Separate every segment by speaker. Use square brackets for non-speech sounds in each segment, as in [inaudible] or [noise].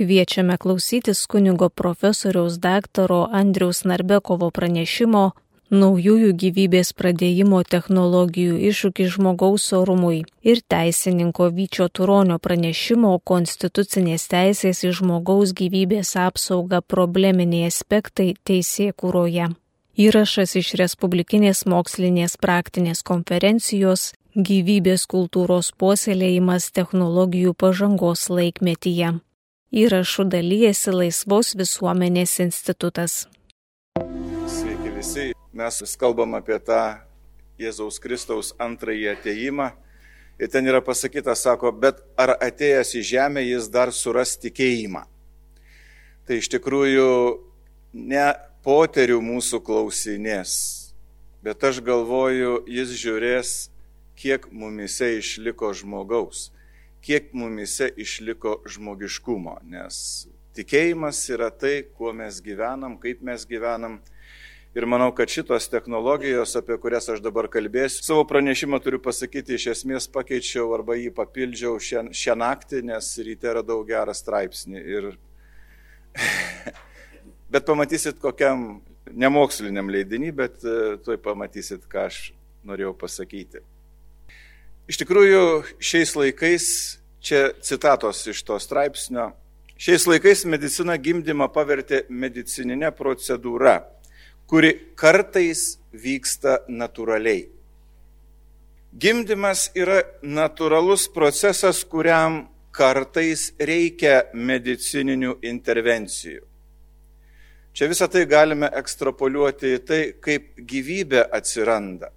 Speaker 1: Kviečiame klausytis kunigo profesoriaus daktaro Andriaus Narbekovo pranešimo naujųjų gyvybės pradėjimo technologijų iššūkį žmogaus orumui ir teisininko Vyčio Turonio pranešimo konstitucinės teisės į žmogaus gyvybės apsaugą probleminiai aspektai teisėkūroje. Įrašas iš Respublikinės mokslinės praktinės konferencijos Gyvybės kultūros puoselėjimas technologijų pažangos laikmetyje. Įrašų dalyjasi Laisvos visuomenės institutas.
Speaker 2: Sveiki visi, mes kalbam apie tą Jėzaus Kristaus antrąjį ateimą. Ir ten yra pasakyta, sako, bet ar atėjęs į žemę jis dar suras tikėjimą. Tai iš tikrųjų ne poterių mūsų klausinės, bet aš galvoju, jis žiūrės kiek mumise išliko žmogaus, kiek mumise išliko žmogiškumo, nes tikėjimas yra tai, kuo mes gyvenam, kaip mes gyvenam. Ir manau, kad šitos technologijos, apie kurias aš dabar kalbėsiu, savo pranešimą turiu pasakyti, iš esmės pakeičiau arba jį papildžiau šią, šią naktį, nes ryte radau gerą straipsnį. Ir... [laughs] bet pamatysit kokiam nemoksliniam leidinį, bet e, tuoj pamatysit, ką aš norėjau pasakyti. Iš tikrųjų, šiais laikais, čia citatos iš to straipsnio, šiais laikais medicina gimdymą pavertė medicininė procedūra, kuri kartais vyksta natūraliai. Gimdymas yra natūralus procesas, kuriam kartais reikia medicininių intervencijų. Čia visą tai galime ekstrapoliuoti į tai, kaip gyvybė atsiranda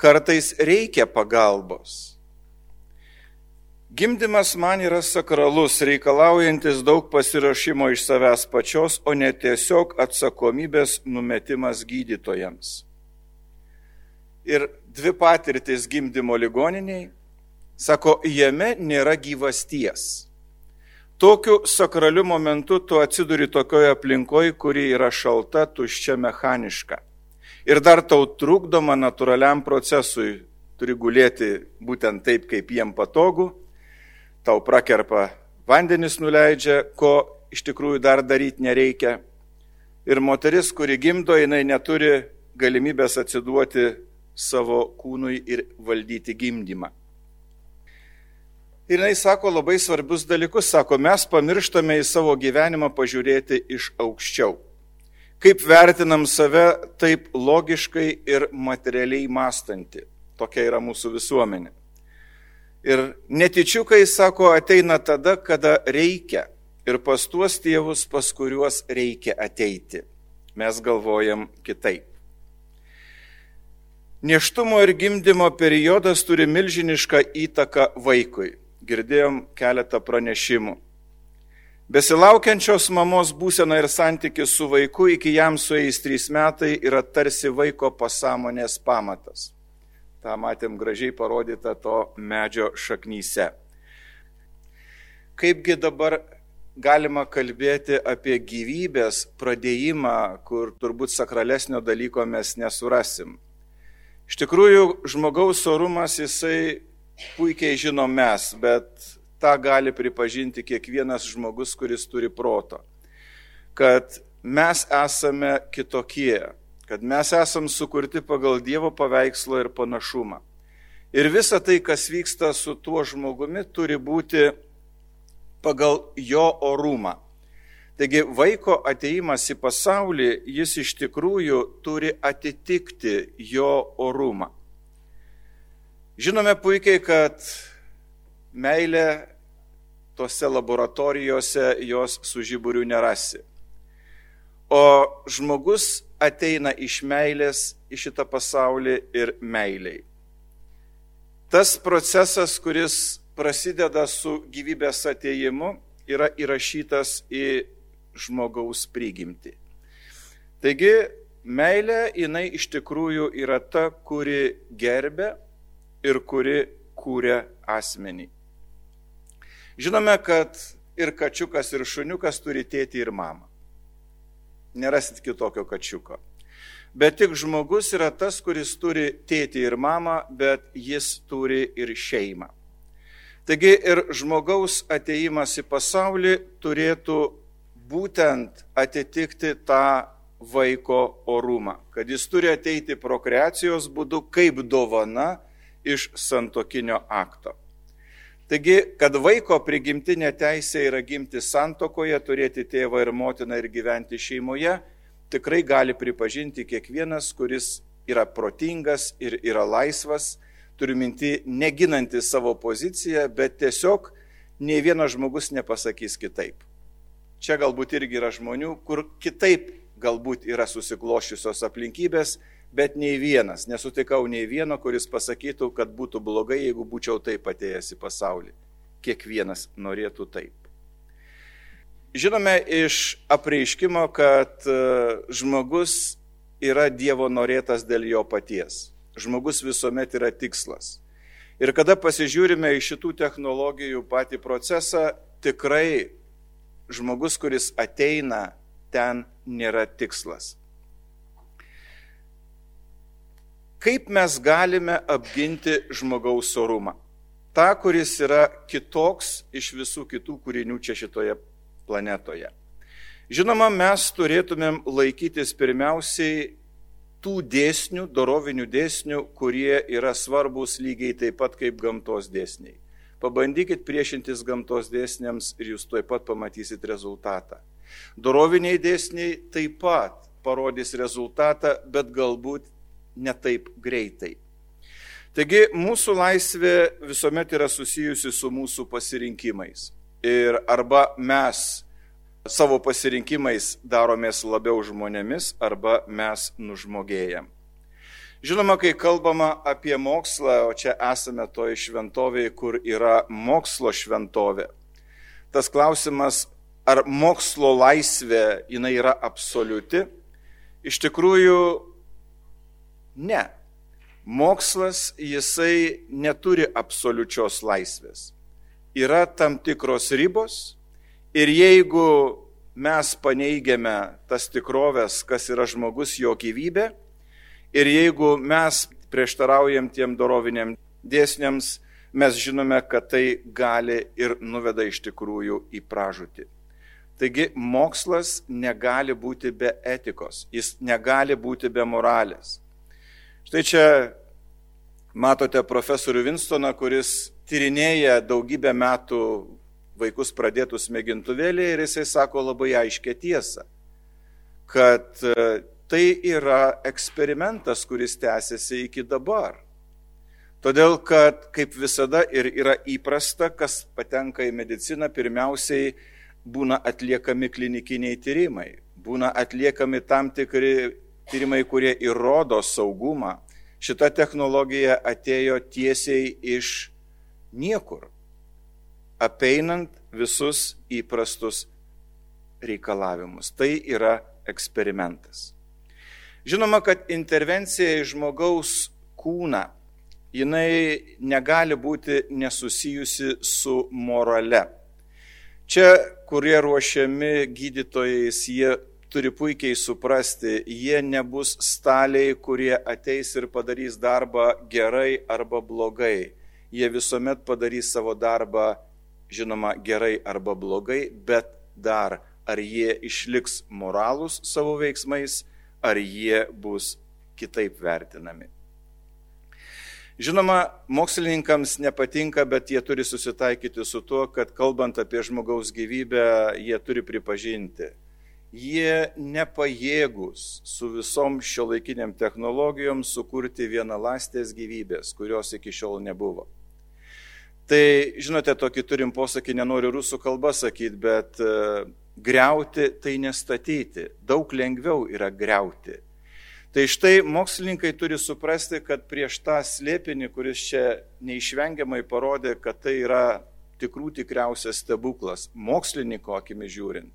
Speaker 2: kartais reikia pagalbos. Gimdymas man yra sakralus, reikalaujantis daug pasirašymo iš savęs pačios, o ne tiesiog atsakomybės numetimas gydytojams. Ir dvi patirtis gimdymo ligoniniai, sako, jame nėra gyvasties. Tokiu sakraliu momentu tu atsiduri tokioje aplinkoje, kuri yra šalta, tuščia, mechaniška ir dar tau trukdoma natūraliam procesui, turi gulėti būtent taip, kaip jiem patogu, tau prakerpa vandenis nuleidžia, ko iš tikrųjų dar daryti nereikia. Ir moteris, kuri gimdo, jinai neturi galimybės atsiduoti savo kūnui ir valdyti gimdymą. Ir jinai sako labai svarbius dalykus, sako, mes pamirštame į savo gyvenimą pažiūrėti iš aukščiau kaip vertinam save taip logiškai ir materialiai mąstanti. Tokia yra mūsų visuomenė. Ir netičiukai, sako, ateina tada, kada reikia. Ir pas tuos tėvus, pas kuriuos reikia ateiti. Mes galvojam kitaip. Neštumo ir gimdymo periodas turi milžinišką įtaką vaikui. Girdėjom keletą pranešimų. Besilaukiančios mamos būsena ir santykis su vaiku iki jam sueis trys metai yra tarsi vaiko pasąmonės pamatas. Ta matėm gražiai parodyta to medžio šaknyse. Kaipgi dabar galima kalbėti apie gyvybės pradėjimą, kur turbūt sakralesnio dalyko mes nesurasim. Iš tikrųjų, žmogaus orumas jisai puikiai žino mes, bet tą gali pripažinti kiekvienas žmogus, kuris turi proto. Kad mes esame kitokie, kad mes esame sukurti pagal Dievo paveikslo ir panašumą. Ir visa tai, kas vyksta su tuo žmogumi, turi būti pagal jo orumą. Taigi vaiko ateimas į pasaulį, jis iš tikrųjų turi atitikti jo orumą. Žinome puikiai, kad meilė tose laboratorijose jos su žiburiu nerasi. O žmogus ateina iš meilės į šitą pasaulį ir meiliai. Tas procesas, kuris prasideda su gyvybės ateimu, yra įrašytas į žmogaus prigimti. Taigi, meilė jinai iš tikrųjų yra ta, kuri gerbė ir kuri kūrė asmenį. Žinome, kad ir kačiukas, ir šuniukas turi tėti ir mamą. Nerasit kitokio kačiuko. Bet tik žmogus yra tas, kuris turi tėti ir mamą, bet jis turi ir šeimą. Taigi ir žmogaus ateimas į pasaulį turėtų būtent atitikti tą vaiko orumą, kad jis turi ateiti prokreacijos būdu kaip dovana iš santokinio akto. Taigi, kad vaiko prigimtinė teisė yra gimti santokoje, turėti tėvą ir motiną ir gyventi šeimoje, tikrai gali pripažinti kiekvienas, kuris yra protingas ir yra laisvas, turiu minti, neginanti savo poziciją, bet tiesiog nei vienas žmogus nepasakys kitaip. Čia galbūt irgi yra žmonių, kur kitaip galbūt yra susiklošiusios aplinkybės, bet nei vienas, nesutikau nei vieno, kuris pasakytų, kad būtų blogai, jeigu būčiau taip atėjęs į pasaulį. Kiekvienas norėtų taip. Žinome iš apreiškimo, kad e, žmogus yra Dievo norėtas dėl jo paties žmogus visuomet yra tikslas. Ir kada pasižiūrime į šitų technologijų patį procesą, tikrai žmogus, kuris ateina, ten nėra tikslas. Kaip mes galime apginti žmogaus orumą? Ta, kuris yra kitoks iš visų kitų kūrinių čia šitoje planetoje. Žinoma, mes turėtumėm laikytis pirmiausiai tų dėsnių, dorovinių dėsnių, kurie yra svarbus lygiai taip pat kaip gamtos dėsniai. Pabandykit priešintis gamtos dėsniams ir jūs tuoj pat pamatysit rezultatą. Doroviniai dėsniai taip pat parodys rezultatą, bet galbūt ne taip greitai. Taigi mūsų laisvė visuomet yra susijusi su mūsų pasirinkimais. Ir arba mes savo pasirinkimais daromės labiau žmonėmis arba mes nužmogėjam. Žinoma, kai kalbama apie mokslą, o čia esame toje šventovėje, kur yra mokslo šventovė, tas klausimas, ar mokslo laisvė jinai yra absoliuti, iš tikrųjų ne. Mokslas jisai neturi absoliučios laisvės. Yra tam tikros ribos, Ir jeigu mes paneigiame tas tikrovės, kas yra žmogus, jo gyvybė, ir jeigu mes prieštaraujam tiem doroviniam dėsniams, mes žinome, kad tai gali ir nuveda iš tikrųjų į pražūtį. Taigi mokslas negali būti be etikos, jis negali būti be moralės. Štai čia matote profesorių Winstoną, kuris tyrinėja daugybę metų vaikus pradėtus mėgintuvėlį ir jisai sako labai aiškę tiesą, kad e, tai yra eksperimentas, kuris tęsiasi iki dabar. Todėl, kad kaip visada ir yra įprasta, kas patenka į mediciną, pirmiausiai būna atliekami klinikiniai tyrimai, būna atliekami tam tikri tyrimai, kurie įrodo saugumą. Šita technologija atėjo tiesiai iš niekur apeinant visus įprastus reikalavimus. Tai yra eksperimentas. Žinoma, kad intervencija į žmogaus kūną, jinai negali būti nesusijusi su morale. Čia, kurie ruošiami gydytojais, jie turi puikiai suprasti, jie nebus staliai, kurie ateis ir padarys darbą gerai arba blogai. Jie visuomet padarys savo darbą žinoma, gerai arba blogai, bet dar ar jie išliks moralūs savo veiksmais, ar jie bus kitaip vertinami. Žinoma, mokslininkams nepatinka, bet jie turi susitaikyti su tuo, kad kalbant apie žmogaus gyvybę, jie turi pripažinti, jie nepajėgus su visom šio laikiniam technologijom sukurti vienalastės gyvybės, kurios iki šiol nebuvo. Tai, žinote, tokį turim posakį, nenoriu rusų kalbą sakyti, bet uh, greuti tai nestatyti. Daug lengviau yra greuti. Tai štai mokslininkai turi suprasti, kad prieš tą slėpinį, kuris čia neišvengiamai parodė, kad tai yra tikrų tikriausias stebuklas, mokslininko akimi žiūrint.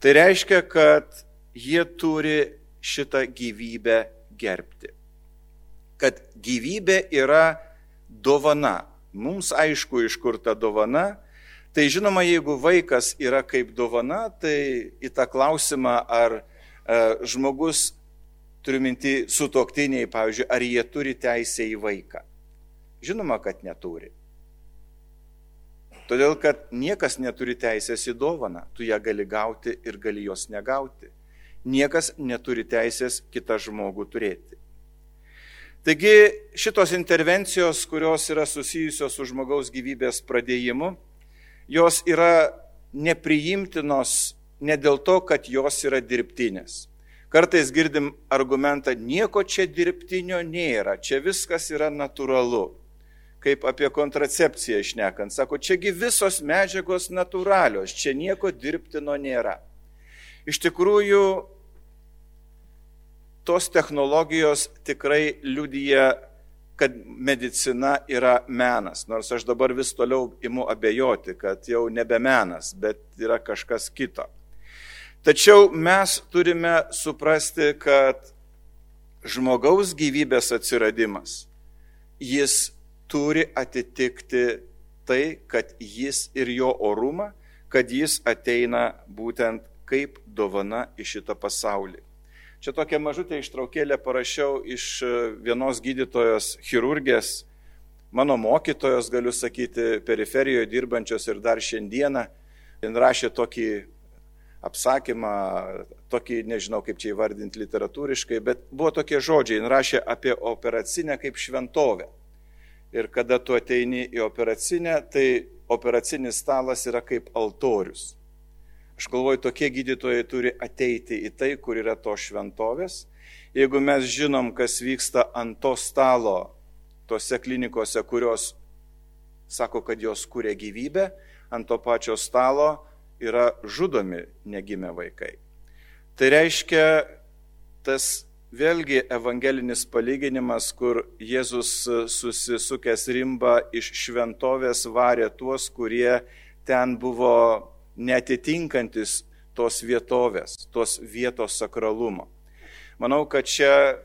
Speaker 2: Tai reiškia, kad jie turi šitą gyvybę gerbti. Kad gyvybė yra dovana, Mums aišku, iš kur ta dovana. Tai žinoma, jeigu vaikas yra kaip dovana, tai į tą klausimą, ar e, žmogus, turiu minti, sutoktiniai, pavyzdžiui, ar jie turi teisę į vaiką. Žinoma, kad neturi. Todėl, kad niekas neturi teisės į dovaną, tu ją gali gauti ir gali jos negauti. Niekas neturi teisės kitą žmogų turėti. Taigi šitos intervencijos, kurios yra susijusios su žmogaus gyvybės pradėjimu, jos yra nepriimtinos ne dėl to, kad jos yra dirbtinės. Kartais girdim argumentą, nieko čia dirbtinio nėra, čia viskas yra natūralu kaip apie kontracepciją išnekant. Sako, čiagi visos medžiagos natūralios, čia nieko dirbtino nėra. Iš tikrųjų, tos technologijos tikrai liudyja, kad medicina yra menas. Nors aš dabar vis toliau imu abejoti, kad jau nebe menas, bet yra kažkas kito. Tačiau mes turime suprasti, kad žmogaus gyvybės atsiradimas, jis turi atitikti tai, kad jis ir jo orumą, kad jis ateina būtent kaip dovana į šitą pasaulį. Čia tokia mažutė ištraukėlė parašiau iš e, vienos gydytojos chirurgės, mano mokytojos, galiu sakyti, periferijoje dirbančios ir dar šiandieną. Jis rašė tokį apsakymą, tokį, nežinau kaip čia įvardinti literatūriškai, bet buvo tokie žodžiai, jis rašė apie operacinę kaip šventovę ir kada tu ateini į operacinę, tai operacinis stalas yra kaip altorius. Aš galvoju, tokie gydytojai turi ateiti į tai, kur yra to šventovės. Jeigu mes žinom, kas vyksta ant to stalo, tose klinikose, kurios sako, kad jos kūrė gyvybę, ant to pačio stalo yra žudomi negimę vaikai. Tai reiškia, tas Vėlgi evangelinis palyginimas, kur Jėzus susisukęs rimba iš šventovės varė tuos, kurie ten buvo netitinkantis tos vietovės, tos vietos sakralumo. Manau, kad čia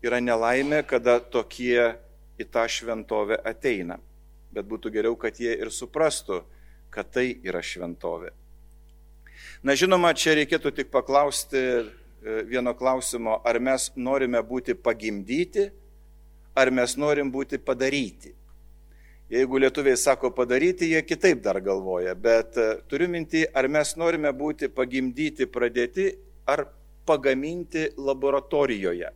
Speaker 2: yra nelaimė, kada tokie į tą šventovę ateina. Bet būtų geriau, kad jie ir suprastų, kad tai yra šventovė. Na žinoma, čia reikėtų tik paklausti E, vieno klausimo, ar mes norime būti pagimdyti, ar mes norim būti padaryti. Jeigu lietuviai sako padaryti, jie kitaip dar galvoja, bet e, turiu minti, ar mes norime būti pagimdyti, pradėti, ar pagaminti laboratorijoje.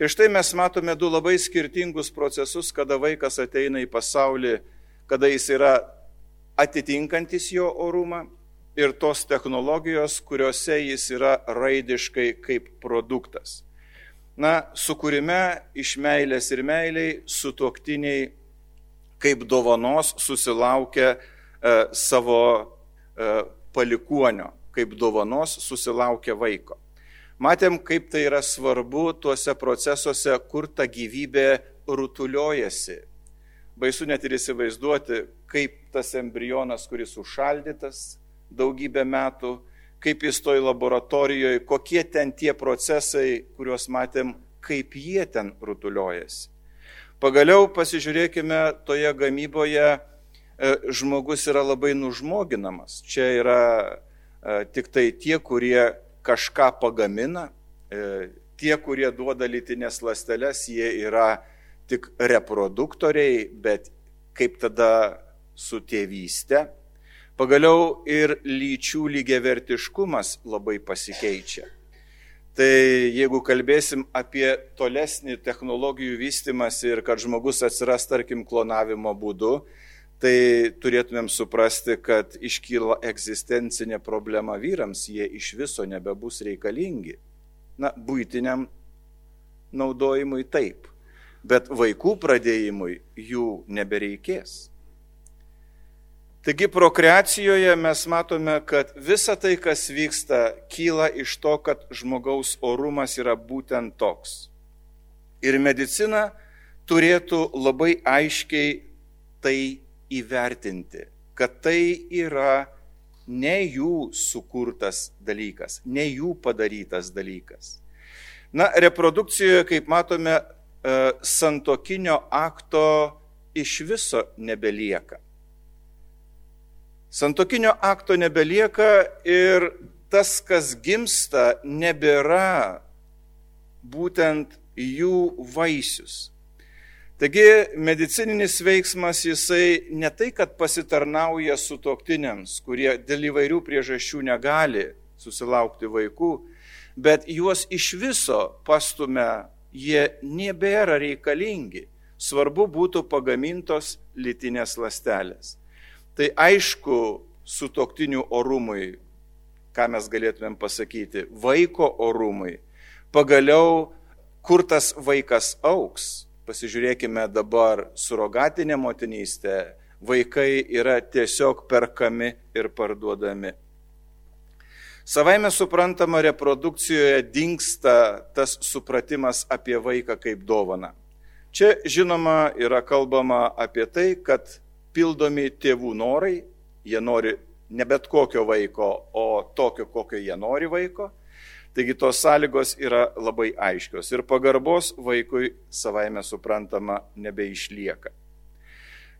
Speaker 2: Ir štai mes matome du labai skirtingus procesus, kada vaikas ateina į pasaulį, kada jis yra atitinkantis jo orumą ir tos technologijos, kuriuose jis yra raidiškai kaip produktas. Na, sukūrime iš meilės ir meiliai sutoktiniai kaip dovanos susilaukia e, savo e, palikuonio, kaip dovanos susilaukia vaiko. Matėm, kaip tai yra svarbu tuose procesuose, kur ta gyvybė rutuliojasi. Baisu net ir įsivaizduoti, kaip tas embrionas, kuris užšaldytas, daugybę metų, kaip jis toj laboratorijoje, kokie ten tie procesai, kuriuos matėm, kaip jie ten rutuliojasi. Pagaliau pasižiūrėkime, toje gamyboje e, žmogus yra labai nužmoginamas. Čia yra e, tik tai tie, kurie kažką pagamina, e, tie, kurie duoda lytinės lasteles, jie yra tik reproduktoriai, bet kaip tada su tėvystė, Pagaliau ir lyčių lygiavertiškumas labai pasikeičia. Tai jeigu kalbėsim apie tolesnį technologijų vystimąsi ir kad žmogus atsiras, tarkim, klonavimo būdu, tai turėtumėm suprasti, kad iškyla egzistencinė problema vyrams, jie iš viso nebebus reikalingi. Na, būtiniam naudojimui taip, bet vaikų pradėjimui jų nebereikės. Taigi prokreacijoje mes matome, kad visa tai, kas vyksta, kyla iš to, kad žmogaus orumas yra būtent toks. Ir medicina turėtų labai aiškiai tai įvertinti, kad tai yra ne jų sukurtas dalykas, ne jų padarytas dalykas. Na, reprodukcijoje, kaip matome, e, santokinio akto iš viso nebelieka. Santokinio akto nebelieka ir tas, kas gimsta, nebėra būtent jų vaisius. Taigi medicininis veiksmas jisai ne tai, kad pasitarnauja su toktiniams, kurie dėl įvairių priežasčių negali susilaukti vaikų, bet juos iš viso pastumia, jie nebėra reikalingi. Svarbu būtų pagamintos litinės lastelės. Tai aišku, su toktiniu orumui, ką mes galėtumėm pasakyti, vaiko orumui, pagaliau, kur tas vaikas auks, Pasižiūrėkime dabar surogatinę motinystę. Vaikai yra tiesiog perkami ir parduodami. Savaime suprantama, reprodukcijoje dinksta tas supratimas apie vaiką kaip dovaną. Čia, žinoma, yra kalbama apie tai, kad pildomi tėvų norai, jie nori ne bet kokio vaiko, o tokio, kokio jie nori vaiko, Taigi tos sąlygos yra labai aiškios ir pagarbos vaikui savaime suprantama nebeišlieka.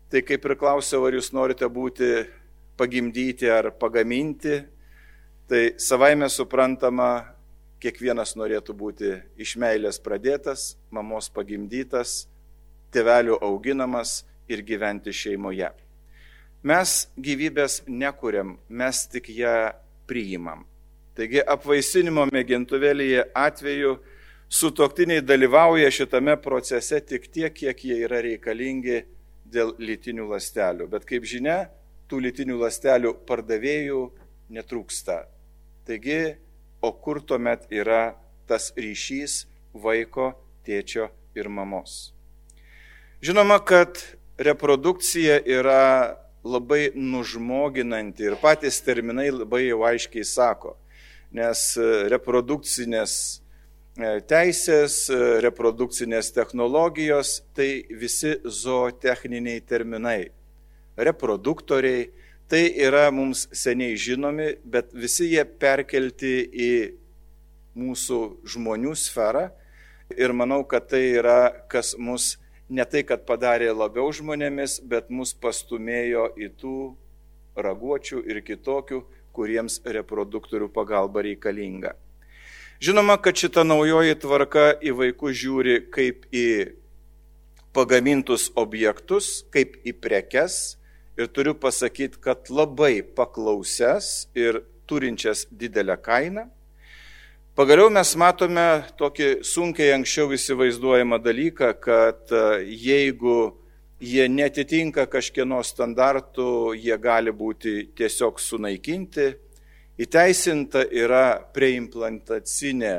Speaker 2: Tai kaip ir klausiau, ar jūs norite būti pagimdyti ar pagaminti, tai savaime suprantama, kiekvienas norėtų būti iš meilės pradėtas, mamos pagimdytas, tevelių auginamas ir gyventi šeimoje. Mes gyvybės nekuriam, mes tik ją priimam. Taigi apvaisinimo mėgintuvėlyje atveju sutoktiniai dalyvauja šitame procese tik tiek, kiek jie yra reikalingi dėl lytinių lastelių. Bet kaip žinia, tų lytinių lastelių pardavėjų netrūksta. Taigi, o kur tuomet yra tas ryšys vaiko, tėčio ir mamos? Žinoma, kad reprodukcija yra labai nužmoginanti ir patys terminai labai jau aiškiai sako nes e, reprodukcinės e, teisės, e, reprodukcinės technologijos tai visi zootechniniai terminai. Reproduktoriai tai yra mums seniai žinomi, bet visi jie perkelti į mūsų žmonių sferą ir manau, kad tai yra, kas mus ne tai, kad padarė labiau žmonėmis, bet mus pastumėjo į tų raguočių ir kitokių kuriems reproduktorių pagalba reikalinga. Žinoma, kad šita naujoji tvarka į vaikus žiūri kaip į pagamintus objektus, kaip į prekes ir turiu pasakyti, kad labai paklauses ir turinčias didelę kainą. Pagaliau mes matome tokį sunkiai anksčiau įsivaizduojamą dalyką, kad e, jeigu jie netitinka kažkieno standartų, jie gali būti tiesiog sunaikinti. Įteisinta yra preimplantacinė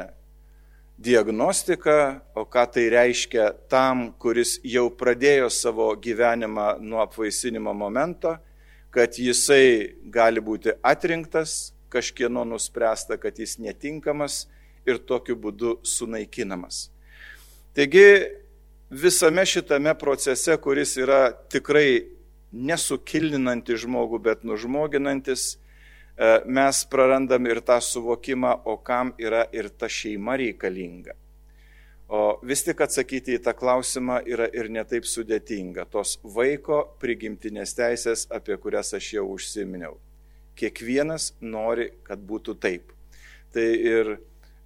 Speaker 2: diagnostika, o ką tai reiškia tam, kuris jau pradėjo savo gyvenimą nuo apvaisinimo momento, kad jisai gali būti atrinktas, kažkieno nuspręsta, kad jis netinkamas ir tokiu būdu sunaikinamas. Taigi visame šitame procese, kuris yra tikrai nesukilninantis žmogų, bet nužmoginantis, e, mes prarandam ir tą suvokimą, o kam yra ir ta šeima reikalinga. O vis tik atsakyti į tą klausimą yra ir netaip sudėtinga. Tos vaiko prigimtinės teisės, apie kurias aš jau užsiminiau. Kiekvienas nori, kad būtų taip. Tai ir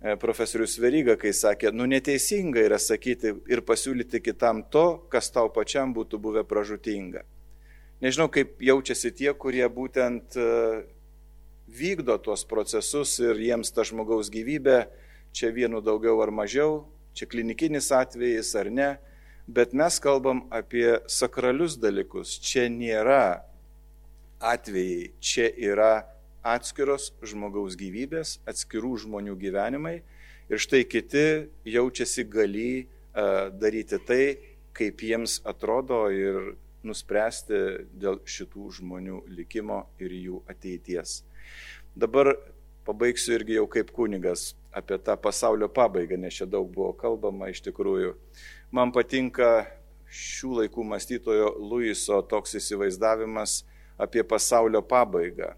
Speaker 2: E, profesorius Veryga, kai sakė, nu neteisinga yra sakyti ir pasiūlyti kitam to, kas tau pačiam būtų buvę pražutinga. Nežinau, kaip jaučiasi tie, kurie būtent e, vykdo tuos procesus ir jiems ta žmogaus gyvybė, čia vienu daugiau ar mažiau, čia klinikinis atvejis ar ne, bet mes kalbam apie sakralius dalykus. Čia nėra atvejai, čia yra atskiros žmogaus gyvybės, atskirų žmonių gyvenimai ir štai kiti jaučiasi gali daryti tai, kaip jiems atrodo ir nuspręsti dėl šitų žmonių likimo ir jų ateities. Dabar pabaigsiu irgi jau kaip kunigas apie tą pasaulio pabaigą, nes čia daug buvo kalbama iš tikrųjų. Man patinka šių laikų mąstytojo Luiso toks įsivaizdavimas apie pasaulio pabaigą.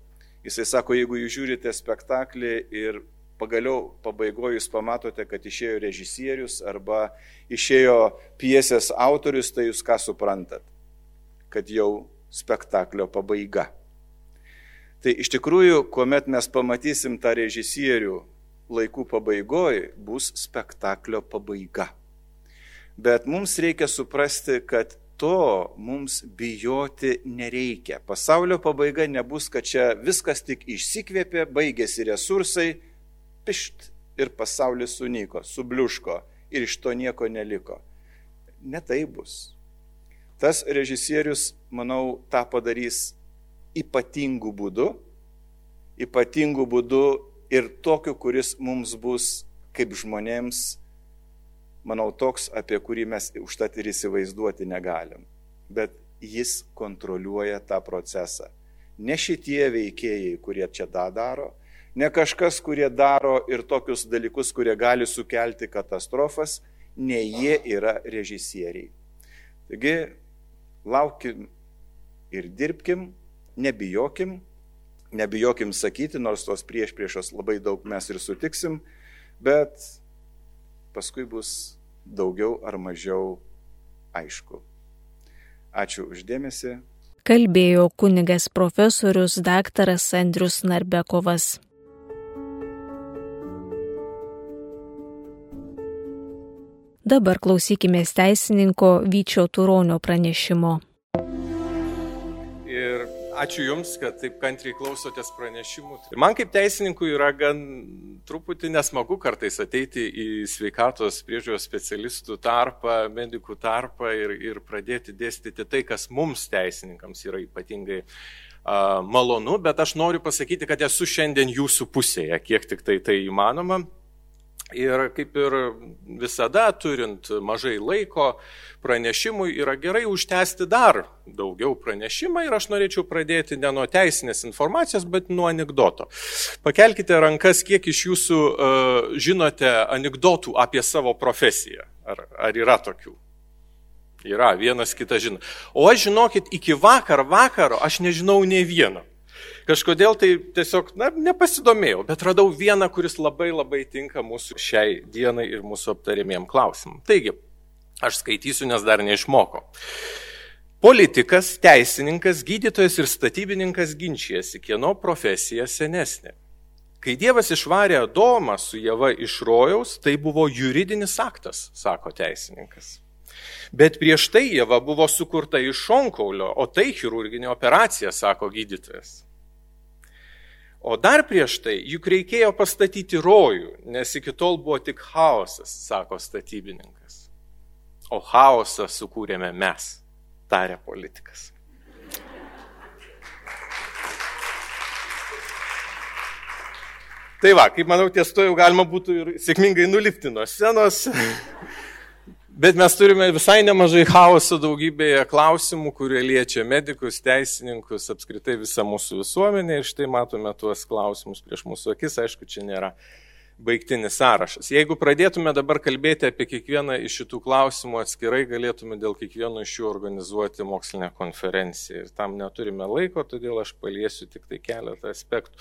Speaker 2: Jisai sako, jeigu jūs žiūrite spektaklį ir pagaliau pabaigoje jūs pamatote, kad išėjo režisierius arba išėjo piesės autorius, tai jūs ką suprantat? Kad jau spektaklio pabaiga. Tai iš tikrųjų, kuomet mes pamatysim tą režisierių laikų pabaigoje, bus spektaklio pabaiga. Bet mums reikia suprasti, kad to mums bijoti nereikia. Pasaulio pabaiga nebus, kad čia viskas tik išsikvėpė, baigėsi resursai, pišt ir pasaulis sunyko, subliuško ir iš to nieko neliko. Ne tai bus. Tas režisierius, manau, tą padarys ypatingų būdų, ypatingų būdų ir tokiu, kuris mums bus kaip žmonėms manau, toks, apie kurį mes užtat ir įsivaizduoti negalim. Bet jis kontroliuoja tą procesą. Ne šitie veikėjai, kurie čia tą daro, ne kažkas, kurie daro ir tokius dalykus, kurie gali sukelti katastrofas, ne jie yra režisieriai. Taigi, laukim ir dirbkim, nebijokim, nebijokim sakyti, nors tos prieš priešos labai daug mes ir sutiksim, bet paskui bus daugiau ar mažiau aišku. Ačiū uždėmesi.
Speaker 1: Kalbėjo kunigas profesorius daktaras Andrius Narbekovas. Dabar klausykime teisininko Vyčio Turonio pranešimo.
Speaker 3: Ačiū Jums, kad taip kantriai klausotės pranešimų. Ir man kaip teisininkui yra gan truputį nesmagu kartais ateiti į sveikatos priežiūros specialistų tarpą, medikų tarpą ir, ir pradėti dėstyti tai, kas mums teisininkams yra ypatingai uh, malonu, bet aš noriu pasakyti, kad esu šiandien jūsų pusėje, kiek tik tai tai įmanoma. Ir kaip ir visada, turint mažai laiko pranešimui, yra gerai užtęsti dar daugiau pranešimą ir aš norėčiau pradėti ne nuo teisinės informacijos, bet nuo anegdoto. Pakelkite rankas, kiek iš jūsų uh, žinote anegdotų apie savo profesiją. Ar, ar yra tokių? Yra, vienas kitą žino. O aš žinokit, iki vakar vakaro aš nežinau ne vieno. Kažkodėl tai tiesiog, na, nepasidomėjau, bet radau vieną, kuris labai labai tinka mūsų šiai dienai ir mūsų aptarimiem klausimam. Taigi, aš skaitysiu, nes dar neišmokau. Politikas, teisininkas, gydytojas ir statybininkas ginčijasi, kieno profesija senesnė. Kai Dievas išvarė Adomą su Jėva iš rojaus, tai buvo juridinis aktas, sako teisininkas. Bet prieš tai Jėva buvo sukurta iš šonkaulio, o tai chirurginė operacija, sako gydytojas. O dar prieš tai juk reikėjo pastatyti rojų, nes iki tol buvo tik chaosas, sako statybininkas. O chaosą sukūrėme mes, tarė politikas. Tai va, kaip manau, ties to jau galima būtų ir sėkmingai nulipti nuo scenos. Bet mes turime visai nemažai chaoso daugybėje klausimų, kurie liečia medikus, teisininkus, apskritai visą mūsų visuomenę ir štai matome tuos klausimus prieš mūsų akis. Aišku, čia nėra baigtinis sąrašas. Jeigu pradėtume dabar kalbėti apie kiekvieną iš šitų klausimų atskirai, galėtume dėl kiekvieno iš jų organizuoti mokslinę konferenciją. Ir tam neturime laiko, todėl aš paliesiu tik tai keletą aspektų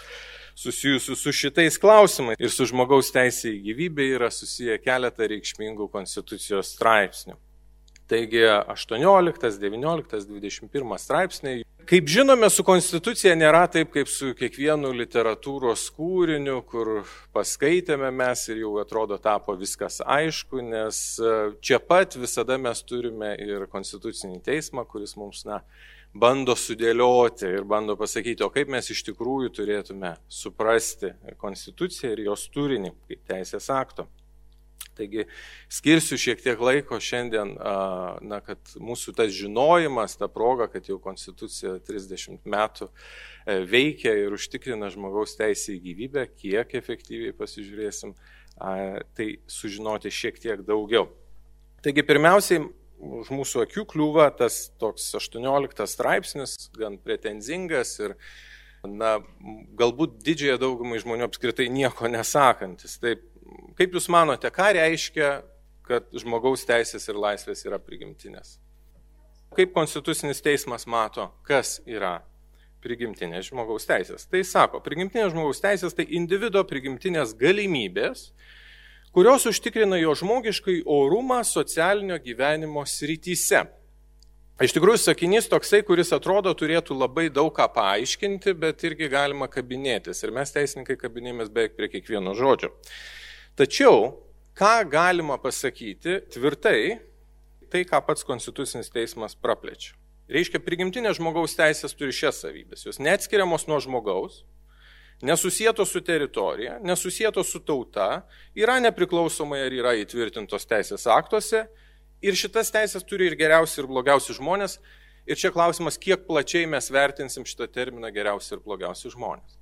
Speaker 3: susijusių su šitais klausimais ir su žmogaus teisė į gyvybę yra susiję keletą reikšmingų konstitucijos straipsnių. Taigi 18, 19, 21 straipsniai. Kaip žinome, su konstitucija nėra taip, kaip su kiekvienu literatūros kūriniu, kur paskaitėme mes ir jau atrodo tapo viskas aišku, nes čia pat visada mes turime ir konstitucinį teismą, kuris mums, na, bando sudėlioti ir bando pasakyti, o kaip mes iš tikrųjų turėtume suprasti konstituciją ir jos turinį kaip teisės akto. Taigi skirsiu šiek tiek laiko šiandien, na, kad mūsų tas žinojimas, ta proga, kad jau Konstitucija 30 metų e, veikia ir užtikrina žmogaus teisę į gyvybę, kiek efektyviai pasižiūrėsim, tai sužinoti šiek tiek daugiau. Taigi pirmiausiai už mūsų akių kliūva tas toks 18 straipsnis, gan pretenzingas ir, na, galbūt didžiąją daugumą žmonių apskritai nieko nesakantis. Taip, kaip Jūs manote, ką reiškia, kad žmogaus teisės ir laisvės yra prigimtinės? Kaip Konstitucinis teismas mato, kas yra prigimtinės žmogaus teisės? Tai sako, prigimtinės žmogaus teisės tai individuo prigimtinės galimybės, kurios užtikrina jo žmogiškai orumą socialinio gyvenimo srityse. Iš tikrųjų, sakinys toksai, kuris atrodo turėtų labai daug ką paaiškinti, bet irgi galima kabinėtis. Ir mes teisininkai kabinėjomės beveik prie kiekvieno žodžio. Tačiau, ką galima pasakyti tvirtai, tai, ką pats Konstitucinis teismas praplečia. Reiškia, prigimtinės žmogaus teisės turi šias savybės. Jos neatskiriamos nuo žmogaus, nesusietos su teritorija, nesusietos su tauta, yra nepriklausomai ar yra įtvirtintos teisės aktuose ir šitas teisės turi ir geriausi ir blogiausi žmonės. Ir čia klausimas, kiek plačiai mes vertinsim šitą terminą geriausi ir blogiausi žmonės.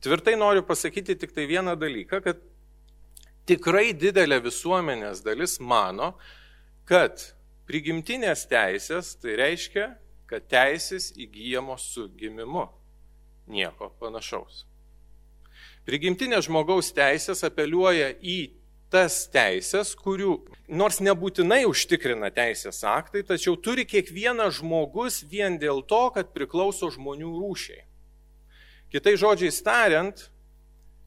Speaker 3: Tvirtai noriu pasakyti tik tai vieną dalyką, kad tikrai didelė visuomenės dalis mano, kad prigimtinės teisės tai reiškia, kad teisės įgyjamos su gimimu. Nieko panašaus. Prigimtinės žmogaus teisės apeliuoja į tas teisės, kurių nors nebūtinai užtikrina teisės aktai, tačiau turi kiekvienas žmogus vien dėl to, kad priklauso žmonių rūšiai. Kitai žodžiai tariant,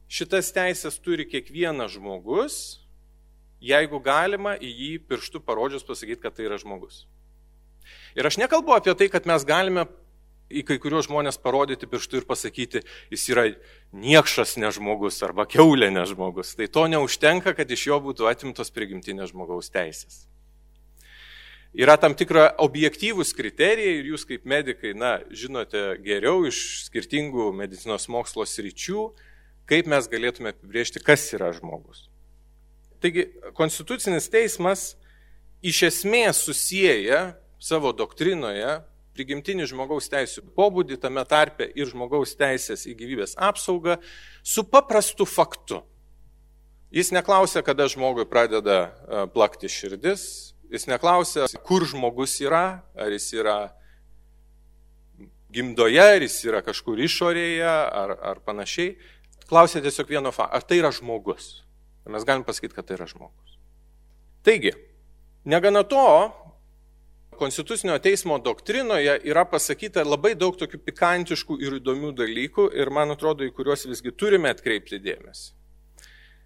Speaker 3: šitas teisės turi kiekvienas žmogus, jeigu galima į jį pirštų parodžius pasakyti, kad tai yra žmogus. Ir aš nekalbu apie tai, kad mes galime į kai kuriuos žmonės parodyti pirštų ir pasakyti, jis yra niekšas nežmogus arba keulė nežmogus. Tai to neužtenka, kad iš jo būtų atimtos prigimtinės žmogaus teisės. Yra tam tikra objektyvūs kriterijai ir jūs kaip medikai, na, žinote geriau iš skirtingų medicinos mokslo sričių, kaip mes galėtume apibriežti, kas yra žmogus. Taigi, Konstitucinis teismas iš esmės susiję savo doktrinoje prigimtinį žmogaus teisų pobūdį, tame tarpe ir žmogaus teisės į gyvybės apsaugą, su paprastu faktu. Jis neklausia, kada žmogui pradeda e, plakti širdis, jis neklausia, kur žmogus yra, ar jis yra gimdoje, ar jis yra kažkur išorėje, ar, ar panašiai. Klausia tiesiog vieno fakto, ar tai yra žmogus. Mes galim pasakyti, kad tai yra žmogus. Taigi, negana to, Konstitucinio teismo doktrinoje yra pasakyta labai daug tokių pikantiškų ir įdomių dalykų ir man atrodo, į kuriuos visgi turime atkreipti dėmesį.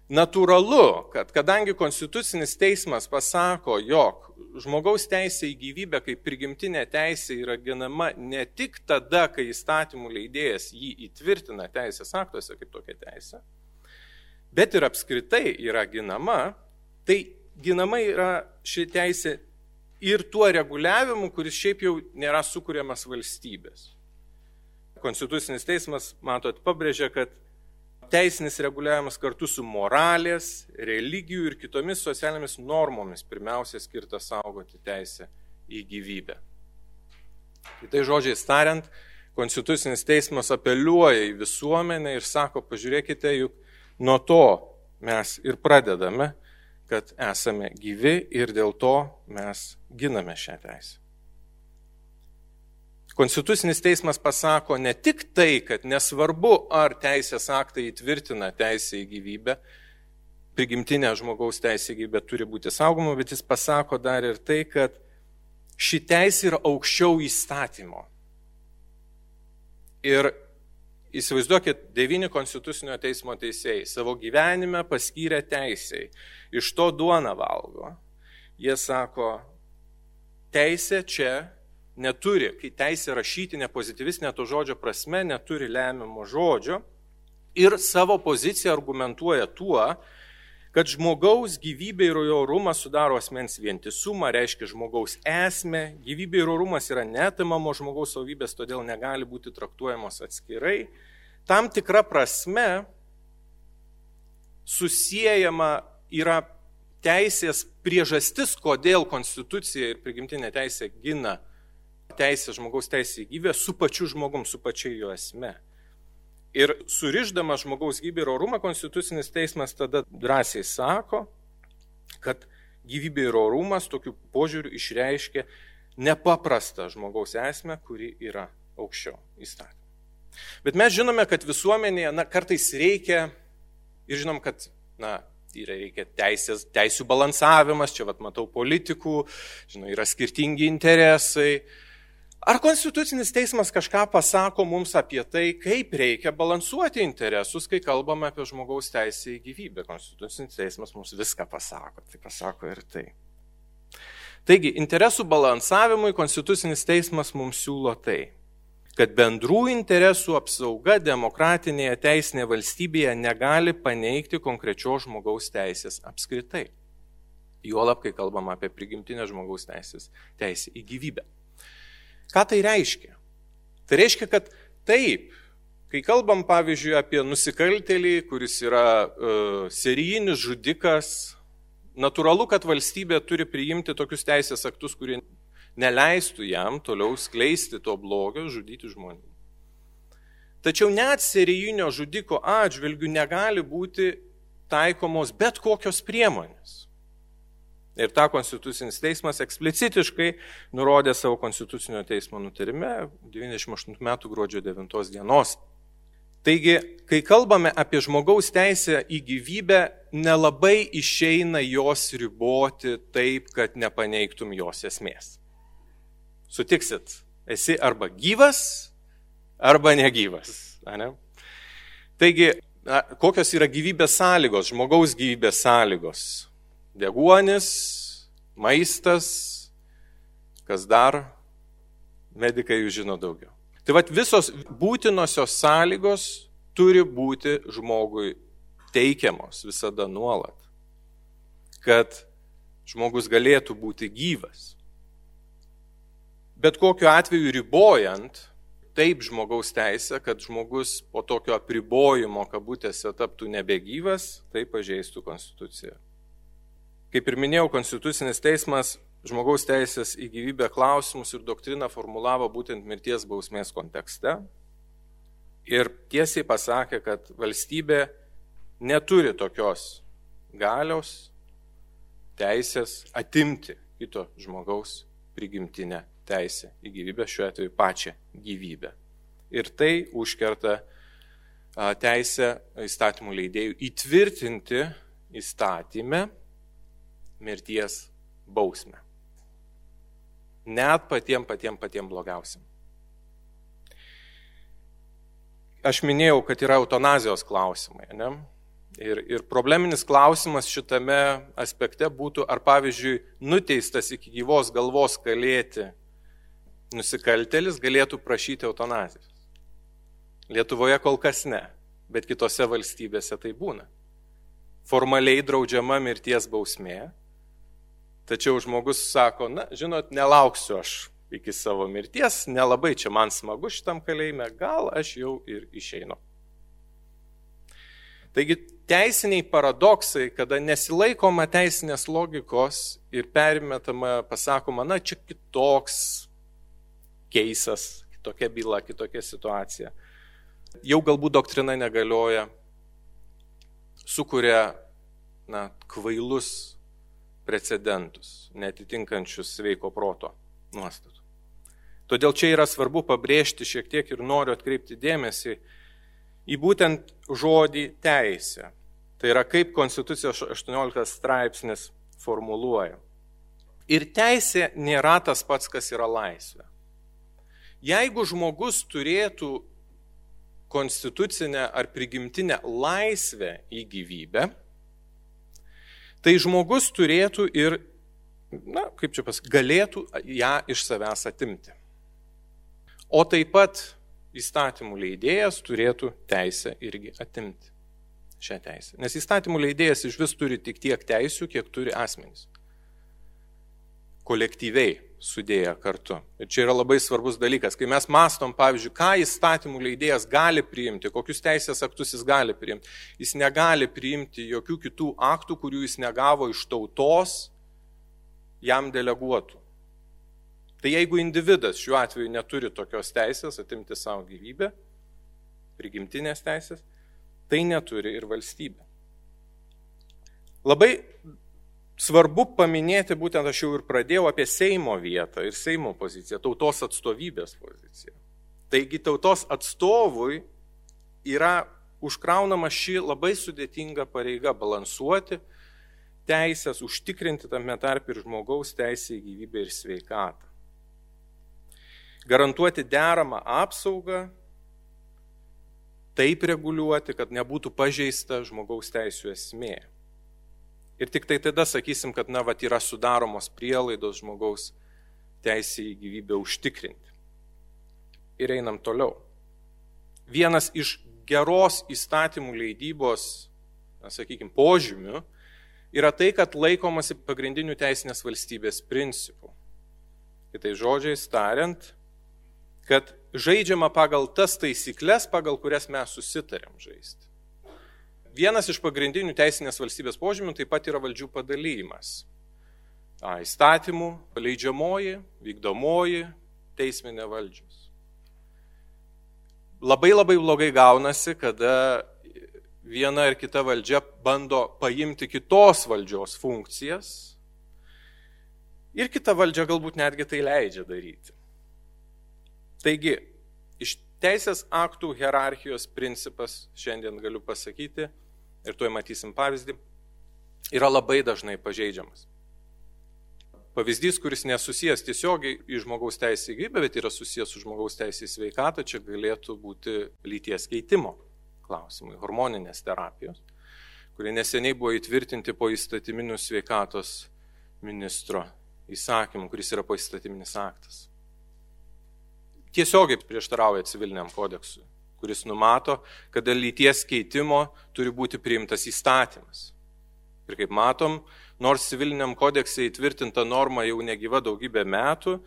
Speaker 3: Natūralu, kad kadangi Konstitucinis teismas pasako, jog žmogaus teisė į gyvybę kaip prigimtinė teisė yra ginama ne tik tada, kai įstatymų leidėjas jį įtvirtina teisės aktuose kaip tokia teisė, bet ir apskritai yra ginama, tai ginama yra ši teisė ir tuo reguliavimu, kuris šiaip jau nėra sukūriamas valstybės. Konstitucinis teismas, matot, pabrėžia, kad teisinis reguliavimas kartu su moralės, religijų ir kitomis socialinėmis normomis pirmiausia skirta saugoti teisę į gyvybę. Kitai žodžiai tariant, Konstitucinis teismas apeliuoja į visuomenę ir sako, pažiūrėkite, juk nuo to mes ir pradedame kad esame gyvi ir dėl to mes giname šią teisę. Konstitucinis teismas pasako ne tik tai, kad nesvarbu, ar teisės aktai įtvirtina teisę į gyvybę, prigimtinė žmogaus teisė į gyvybę turi būti saugoma, bet jis pasako dar ir tai, kad ši teisė yra aukščiau įstatymo. Ir Įsivaizduokit, devyni konstitucinio teismo teisėjai savo gyvenime paskyrė teisėjai, iš to duona valgo. Jie sako, teisė čia neturi, kai teisė rašytinė pozityvistinė to žodžio prasme neturi lemiamo žodžio ir savo poziciją argumentuoja tuo, kad žmogaus gyvybė ir jo orumas sudaro asmens vientisumą, reiškia žmogaus esmę, gyvybė ir orumas yra netimamo žmogaus savybės, todėl negali būti traktuojamos atskirai. Tam tikra prasme susijęjama yra teisės priežastis, kodėl konstitucija ir prigimtinė teisė gina teisę žmogaus teisę į gyvybę su pačiu žmogum, su pačia jo esme. Ir suriždamas žmogaus gyvybę ir orumą, konstitucinis teismas tada drąsiai sako, kad gyvybė ir orumas tokiu požiūriu išreiškia nepaprastą žmogaus esmę, kuri yra aukščiau įstatymą. Bet mes žinome, kad visuomenėje na, kartais reikia ir žinom, kad na, yra reikia teisės, teisų balansavimas, čia vat, matau politikų, žinau, yra skirtingi interesai. Ar Konstitucinis teismas kažką pasako mums apie tai, kaip reikia balansuoti interesus, kai kalbame apie žmogaus teisę į gyvybę? Konstitucinis teismas mums viską pasako, tai pasako ir tai. Taigi, interesų balansavimui Konstitucinis teismas mums siūlo tai, kad bendrų interesų apsauga demokratinėje teisinėje valstybėje negali paneigti konkrečios žmogaus teisės apskritai. Juolab, kai kalbam apie prigimtinę žmogaus teisės, teisę į gyvybę. Ką tai reiškia? Tai reiškia, kad taip, kai kalbam pavyzdžiui apie nusikaltelį, kuris yra uh, serijinis žudikas, natūralu, kad valstybė turi priimti tokius teisės aktus, kurie neleistų jam toliau skleisti to blogio, žudyti žmonių. Tačiau net serijinio žudiko atžvilgių negali būti taikomos bet kokios priemonės. Ir tą Konstitucinis teismas eksplicitiškai nurodė savo Konstitucinio teismo nutarime 98 metų gruodžio 9 dienos. Taigi, kai kalbame apie žmogaus teisę į gyvybę, nelabai išeina jos riboti taip, kad nepaneigtum jos esmės. Sutiksit, esi arba gyvas, arba negyvas. Ne? Taigi, na, kokios yra gyvybės sąlygos, žmogaus gyvybės sąlygos? Deguonis, maistas, kas dar, medikai jūs žino daugiau. Tai vad visos būtinosios sąlygos turi būti žmogui teikiamos visada nuolat, kad žmogus galėtų būti gyvas. Bet kokiu atveju ribojant taip žmogaus teisę, kad žmogus po tokio apribojimo kabutėse taptų nebegyvas, tai pažeistų konstituciją. Kaip ir minėjau, konstitucinis teismas žmogaus teisės į gyvybę klausimus ir doktriną formulavo būtent mirties bausmės kontekste. Ir tiesiai pasakė, kad valstybė neturi tokios galios, teisės atimti kito žmogaus prigimtinę teisę į gyvybę, šiuo atveju pačią gyvybę. Ir tai užkerta teisę įstatymų leidėjų įtvirtinti įstatymę mirties bausmę. Net patiem patiem patiem blogiausiam. Aš minėjau, kad yra eutanazijos klausimai. Ne? Ir, ir probleminis klausimas šitame aspekte būtų, ar pavyzdžiui, nuteistas iki gyvos galvos kalėti nusikaltelis galėtų prašyti eutanazijos. Lietuvoje kol kas ne, bet kitose valstybėse tai būna. Formaliai draudžiama mirties bausmė, tačiau žmogus sako, na, žinot, nelauksiu aš iki savo mirties, nelabai čia man smagu šitam kalėjime, gal aš jau ir išeinu. Taigi teisiniai paradoksai, kada nesilaikoma teisinės logikos ir perimetama, pasakoma, na, čia kitoks keisas, kitokia byla, kitokia situacija. Jau galbūt doktrina negalioja, sukuria na, kvailus precedentus, netitinkančius sveiko proto nuostatų. Todėl čia yra svarbu pabrėžti šiek tiek ir noriu atkreipti dėmesį į būtent žodį teisę. Tai yra kaip Konstitucijos 18 straipsnis formuluoja. Ir teisė nėra tas pats, kas yra laisvė. Jeigu žmogus turėtų konstitucinę ar prigimtinę laisvę į gyvybę, tai žmogus turėtų ir, na, kaip čia pas, galėtų ją iš savęs atimti. O taip pat įstatymų leidėjas turėtų teisę irgi atimti šią teisę. Nes įstatymų leidėjas iš vis turi tik tiek teisių, kiek turi asmenys kolektyviai sudėję kartu. Ir čia yra labai svarbus dalykas. Kai mes mastom, pavyzdžiui, ką įstatymų leidėjas gali priimti, kokius teisės aktus jis gali priimti, jis negali priimti jokių kitų aktų, kurių jis negavo iš tautos jam deleguotų. Tai jeigu individas šiuo atveju neturi tokios teisės atimti savo gyvybę, prigimtinės teisės, tai neturi ir valstybė. Labai Svarbu paminėti, būtent aš jau ir pradėjau apie Seimo vietą ir Seimo poziciją, tautos atstovybės poziciją. Taigi tautos atstovui yra užkraunama ši labai sudėtinga pareiga balansuoti teisės, užtikrinti tame tarp ir žmogaus teisę į gyvybę ir sveikatą. Garantuoti deramą apsaugą, taip reguliuoti, kad nebūtų pažeista žmogaus teisų esmė. Ir tik tai tada sakysim, kad, na, va, yra sudaromos prielaidos žmogaus teisė į gyvybę užtikrinti. Ir einam toliau. Vienas iš geros įstatymų leidybos, na, sakykime, požymių yra tai, kad laikomasi pagrindinių teisinės valstybės principų. Kitai žodžiais tariant, kad žaidžiama pagal tas taisyklės, pagal kurias mes susitarėm žaisti. Vienas iš pagrindinių teisinės valstybės požymių taip pat yra valdžių padalymas. A, įstatymų, paleidžiamoji, vykdomoji, teisminė valdžios. Labai labai blogai gaunasi, kada viena ar kita valdžia bando paimti kitos valdžios funkcijas ir kita valdžia galbūt netgi tai leidžia daryti. Taigi, teisės aktų hierarchijos principas, šiandien galiu pasakyti, ir tuoj matysim pavyzdį, yra labai dažnai pažeidžiamas. Pavyzdys, kuris nesusijęs tiesiogiai į žmogaus teisę į gyvybę, bet yra susijęs su žmogaus teisė į sveikatą, čia galėtų būti lyties keitimo klausimai, hormoninės terapijos, kurie neseniai buvo įtvirtinti po įstatyminių sveikatos ministro įsakymų, kuris yra po įstatyminis aktas. Tiesiogiai prieštarauja civiliniam kodeksui kuris numato, kad dėl lyties keitimo turi būti priimtas įstatymas. Ir kaip matom, nors civiliniam kodekse įtvirtinta norma jau negyva daugybę metų,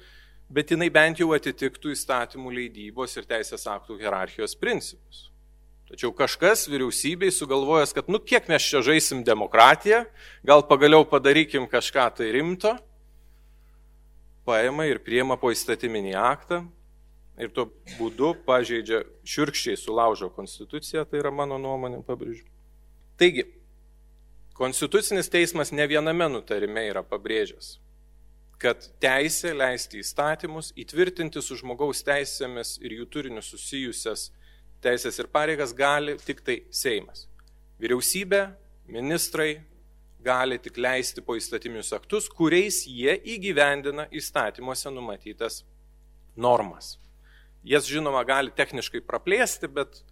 Speaker 3: bet jinai bent jau atitiktų įstatymų leidybos ir teisės aktų hierarchijos principus. Tačiau kažkas vyriausybei sugalvojęs, kad nu kiek mes čia žaisim demokratiją, gal pagaliau padarykim kažką tai rimto, paima ir priema po įstatyminį aktą, ir tuo būdu pažeidžia širkščiai sulaužo konstituciją, tai yra mano nuomonė, pabrėžiu. Taigi, Konstitucinis teismas ne viename nutarime yra pabrėžęs, kad teisė leisti įstatymus, įtvirtinti su žmogaus teisėmis ir jų turiniu susijusias teisės ir pareigas gali tik tai Seimas. Vyriausybė, ministrai gali tik leisti po įstatyminius aktus, kuriais jie įgyvendina įstatymuose numatytas normas. Jas žinoma gali techniškai praplėsti, bet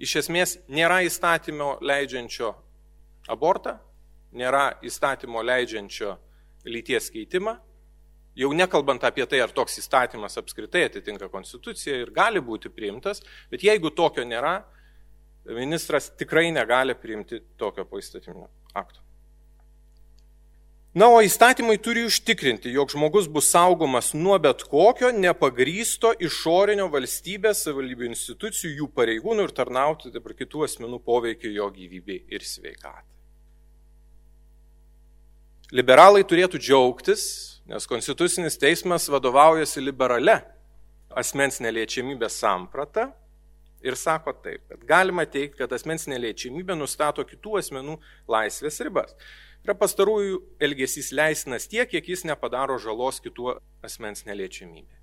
Speaker 3: iš esmės nėra įstatymo leidžiančio abortą, nėra įstatymo leidžiančio lyties keitimą, jau nekalbant apie tai, ar toks įstatymas apskritai atitinka konstituciją ir gali būti priimtas, bet jeigu tokio nėra, ministras tikrai negali priimti tokio poįstatyminio akto. Na, o įstatymai turi užtikrinti, jog žmogus bus saugomas nuo bet kokio nepagrysto išorinio valstybės savivaldybių institucijų, jų pareigūnų ir tarnauti dabar kitų asmenų poveikio jo gyvybei ir sveikatai. Liberalai turėtų džiaugtis, nes Konstitucinis teismas vadovaujasi liberale asmens neliečiamybės samprata ir sako taip, kad galima teikti, kad asmens neliečiamybė nustato kitų asmenų laisvės ribas yra pastarųjų elgesys leisinas tiek, kiek jis nepadaro žalos kitų asmens neliečiamybė.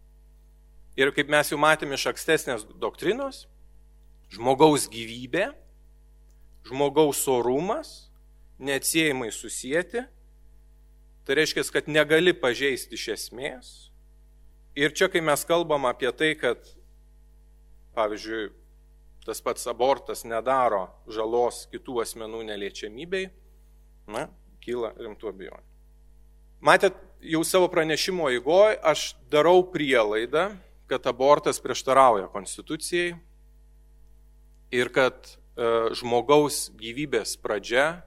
Speaker 3: Ir kaip mes jau matėme iš ankstesnės doktrinos, žmogaus gyvybė, žmogaus orumas neatsiejamai susijęti, tai reiškia, kad negali pažeisti iš esmės. Ir čia, kai mes kalbam apie tai, kad, pavyzdžiui, tas pats abortas nedaro žalos kitų asmenų neliečiamybei, na, kyla rimtų abejonių. Matėt, jau savo pranešimo įgoj aš darau prielaidą, kad abortas prieštarauja konstitucijai ir kad e, žmogaus gyvybės pradžia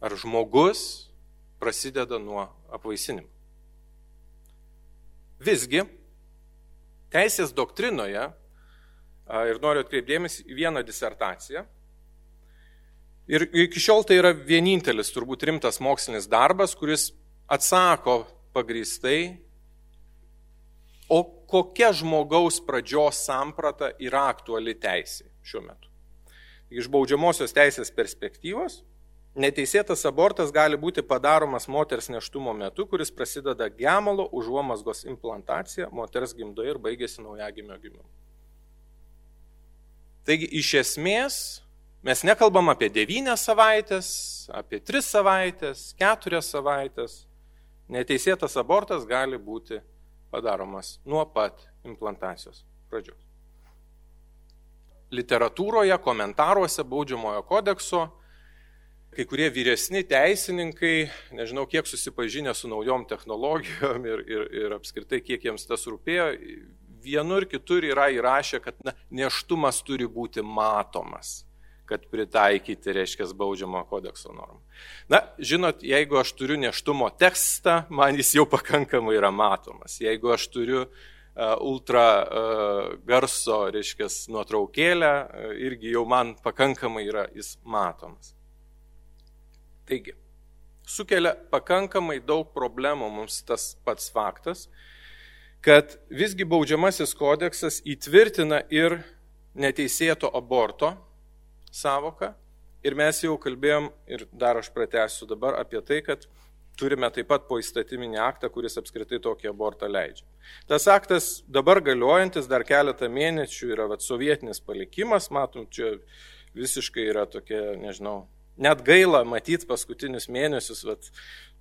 Speaker 3: ar žmogus prasideda nuo apvaisinimo. Visgi, teisės doktrinoje, ir noriu atkreipdėmės į vieną disertaciją, Ir iki šiol tai yra vienintelis turbūt rimtas mokslinis darbas, kuris atsako pagristai, o kokia žmogaus pradžios samprata yra aktuali teisė šiuo metu. Iš baudžiamosios teisės perspektyvos, neteisėtas abortas gali būti padaromas moters neštumo metu, kuris prasideda gemalo užuomasgos implantacija moters gimdoje ir baigėsi naujagimio gimimu. Taigi iš esmės Mes nekalbam apie devynias savaitės, apie tris savaitės, keturias savaitės. Neteisėtas abortas gali būti padaromas nuo pat implantacijos pradžios. Literatūroje, komentaruose baudžiamojo kodekso kai kurie vyresni teisininkai, nežinau, kiek susipažinę su naujom technologijom ir, ir, ir apskritai, kiek jiems tas rūpėjo, vienur kitur yra įrašę, kad na, neštumas turi būti matomas kad pritaikyti, reiškia, baudžiamo kodekso normą. Na, žinot, jeigu aš turiu neštumo tekstą, man jis jau pakankamai yra matomas. Jeigu aš turiu uh, ultra uh, garso, reiškia, nuotraukėlę, uh, irgi jau man pakankamai yra jis matomas. Taigi, sukelia pakankamai daug problemų mums tas pats faktas, kad visgi baudžiamasis kodeksas įtvirtina ir neteisėto aborto savoką. Ir mes jau kalbėjom, ir dar aš pratęsiu dabar apie tai, kad turime taip pat po įstatyminį aktą, kuris apskritai tokį abortą leidžia. Tas aktas dabar galiojantis dar keletą mėnesių yra vat, sovietinis palikimas, matom, čia visiškai yra tokia, nežinau, net gaila matyti paskutinius mėnesius, vat,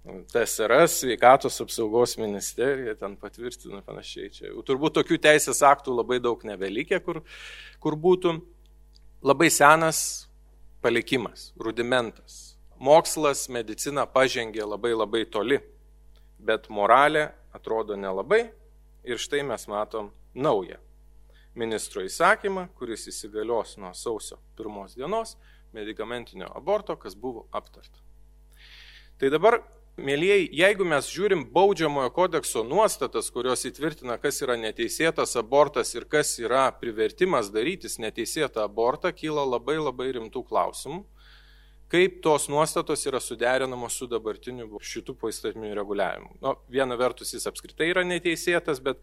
Speaker 3: TSRS, sveikatos apsaugos ministerija ten patvirtina panašiai. Čia turbūt tokių teisės aktų labai daug nebelikė, kur, kur būtų labai senas palikimas, rudimentas. Mokslas, medicina pažengė labai labai toli, bet moralė atrodo nelabai ir štai mes matom naują ministro įsakymą, kuris įsigalios nuo sausio pirmos dienos medicamentinio aborto, kas buvo aptarta. Tai dabar Mėlyjei, jeigu mes žiūrim baudžiamojo kodekso nuostatas, kurios įtvirtina, kas yra neteisėtas abortas ir kas yra privertimas darytis neteisėtą abortą, kyla labai labai rimtų klausimų, kaip tos nuostatos yra suderinamos su dabartiniu šitų poįstatyminiu reguliavimu. Nu, viena vertus jis apskritai yra neteisėtas, bet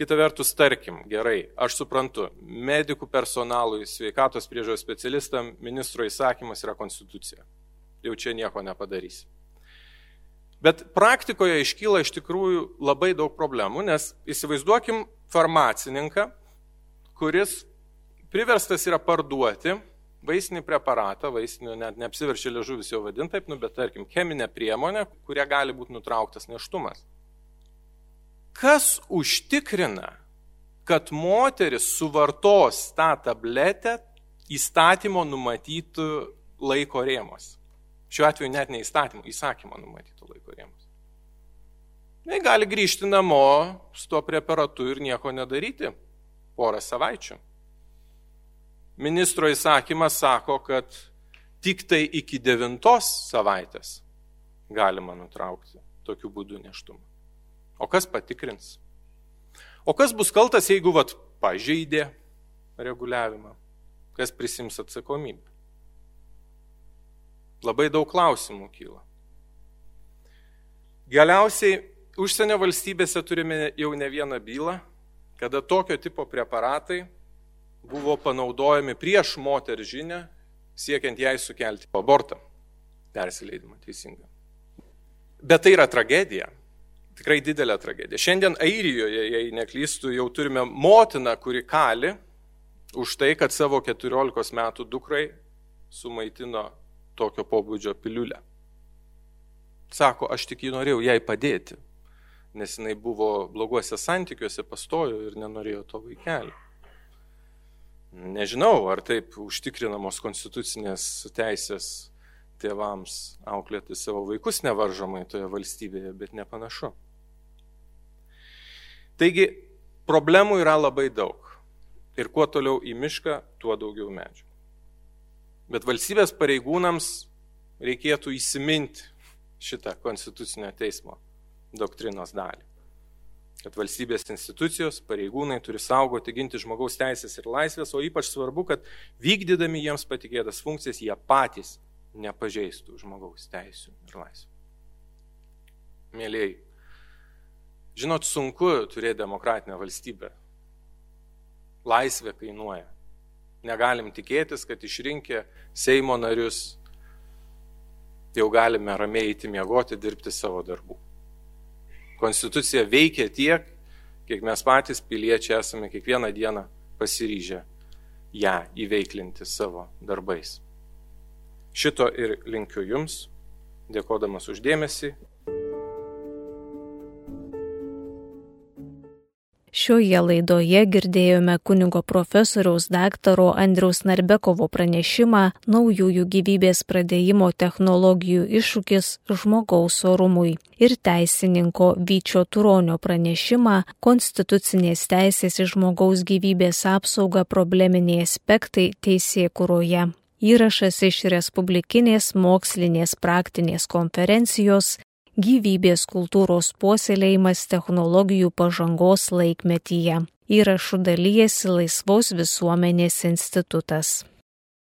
Speaker 3: kita vertus, tarkim, gerai, aš suprantu, medikų personalui, sveikatos priežiūros specialistam ministro įsakymas yra konstitucija. Jau čia nieko nepadarysi. Bet praktikoje iškyla iš tikrųjų labai daug problemų, nes įsivaizduokim farmacininką, kuris priverstas yra parduoti vaistinį preparatą, vaistinio net neapsiverčia liežuvis jo vadinti taip, nu, bet tarkim, cheminę priemonę, kuria gali būti nutrauktas neštumas. Kas užtikrina, kad moteris suvartos tą tabletę įstatymo numatytų laiko rėmos? Šiuo atveju net ne įstatymų, įsakymo numatyto laiko rėmus. Jis gali grįžti namo su tuo preparatu ir nieko nedaryti porą savaičių. Ministro įsakymas sako, kad tik tai iki devintos savaitės galima nutraukti tokiu būdu neštumą. O kas patikrins? O kas bus kaltas, jeigu vat pažeidė reguliavimą? Kas prisims atsakomybę? Labai daug klausimų kyla. Galiausiai užsienio valstybėse turime jau ne vieną bylą, kada tokio tipo preparatai buvo panaudojami prieš moterį žinę, siekiant jai sukelti abortą, persileidimą teisingą. Bet tai yra tragedija, tikrai didelė tragedija. Šiandien Airijoje, jei neklystų, jau turime motiną, kuri kali už tai, kad savo 14 metų dukrai sumaitino tokio pobūdžio piliulę. Sako, aš tik jį norėjau jai padėti, nes jinai buvo bloguose santykiuose, pastojo ir nenorėjo to vaikelio. Nežinau, ar taip užtikrinamos konstitucinės teisės tėvams auklėti savo vaikus nevaržomai toje valstybėje, bet nepanašu. Taigi, problemų yra labai daug. Ir kuo toliau į mišką, tuo daugiau medžių. Bet valstybės pareigūnams reikėtų įsiminti šitą konstitucinio teismo doktrinos dalį. Kad valstybės institucijos, pareigūnai turi saugoti, ginti žmogaus teisės ir laisvės, o ypač svarbu, kad vykdydami jiems patikėtas funkcijas jie patys nepažeistų žmogaus teisų ir laisvės. Mėlyjei, žinot, sunku turėti demokratinę valstybę. Laisvė kainuoja. Negalim tikėtis, kad išrinkę Seimo narius jau galime ramiai eiti miegoti, dirbti savo darbų. Konstitucija veikia tiek, kiek mes patys piliečiai esame kiekvieną dieną pasiryžę ją įveiklinti savo darbais. Šito ir linkiu Jums, dėkodamas uždėmesį
Speaker 1: Šioje laidoje girdėjome kunigo profesoriaus daktaro Andriaus Narbekovo pranešimą naujųjų gyvybės pradėjimo technologijų iššūkis žmogaus orumui ir teisininko Vyčio Turonio pranešimą konstitucinės teisės į žmogaus gyvybės apsaugą probleminiai aspektai teisėkuroje. Įrašas iš Respublikinės mokslinės praktinės konferencijos gyvybės kultūros puoselėjimas technologijų pažangos laikmetyje. Įrašų dalyjasi Laisvos visuomenės institutas.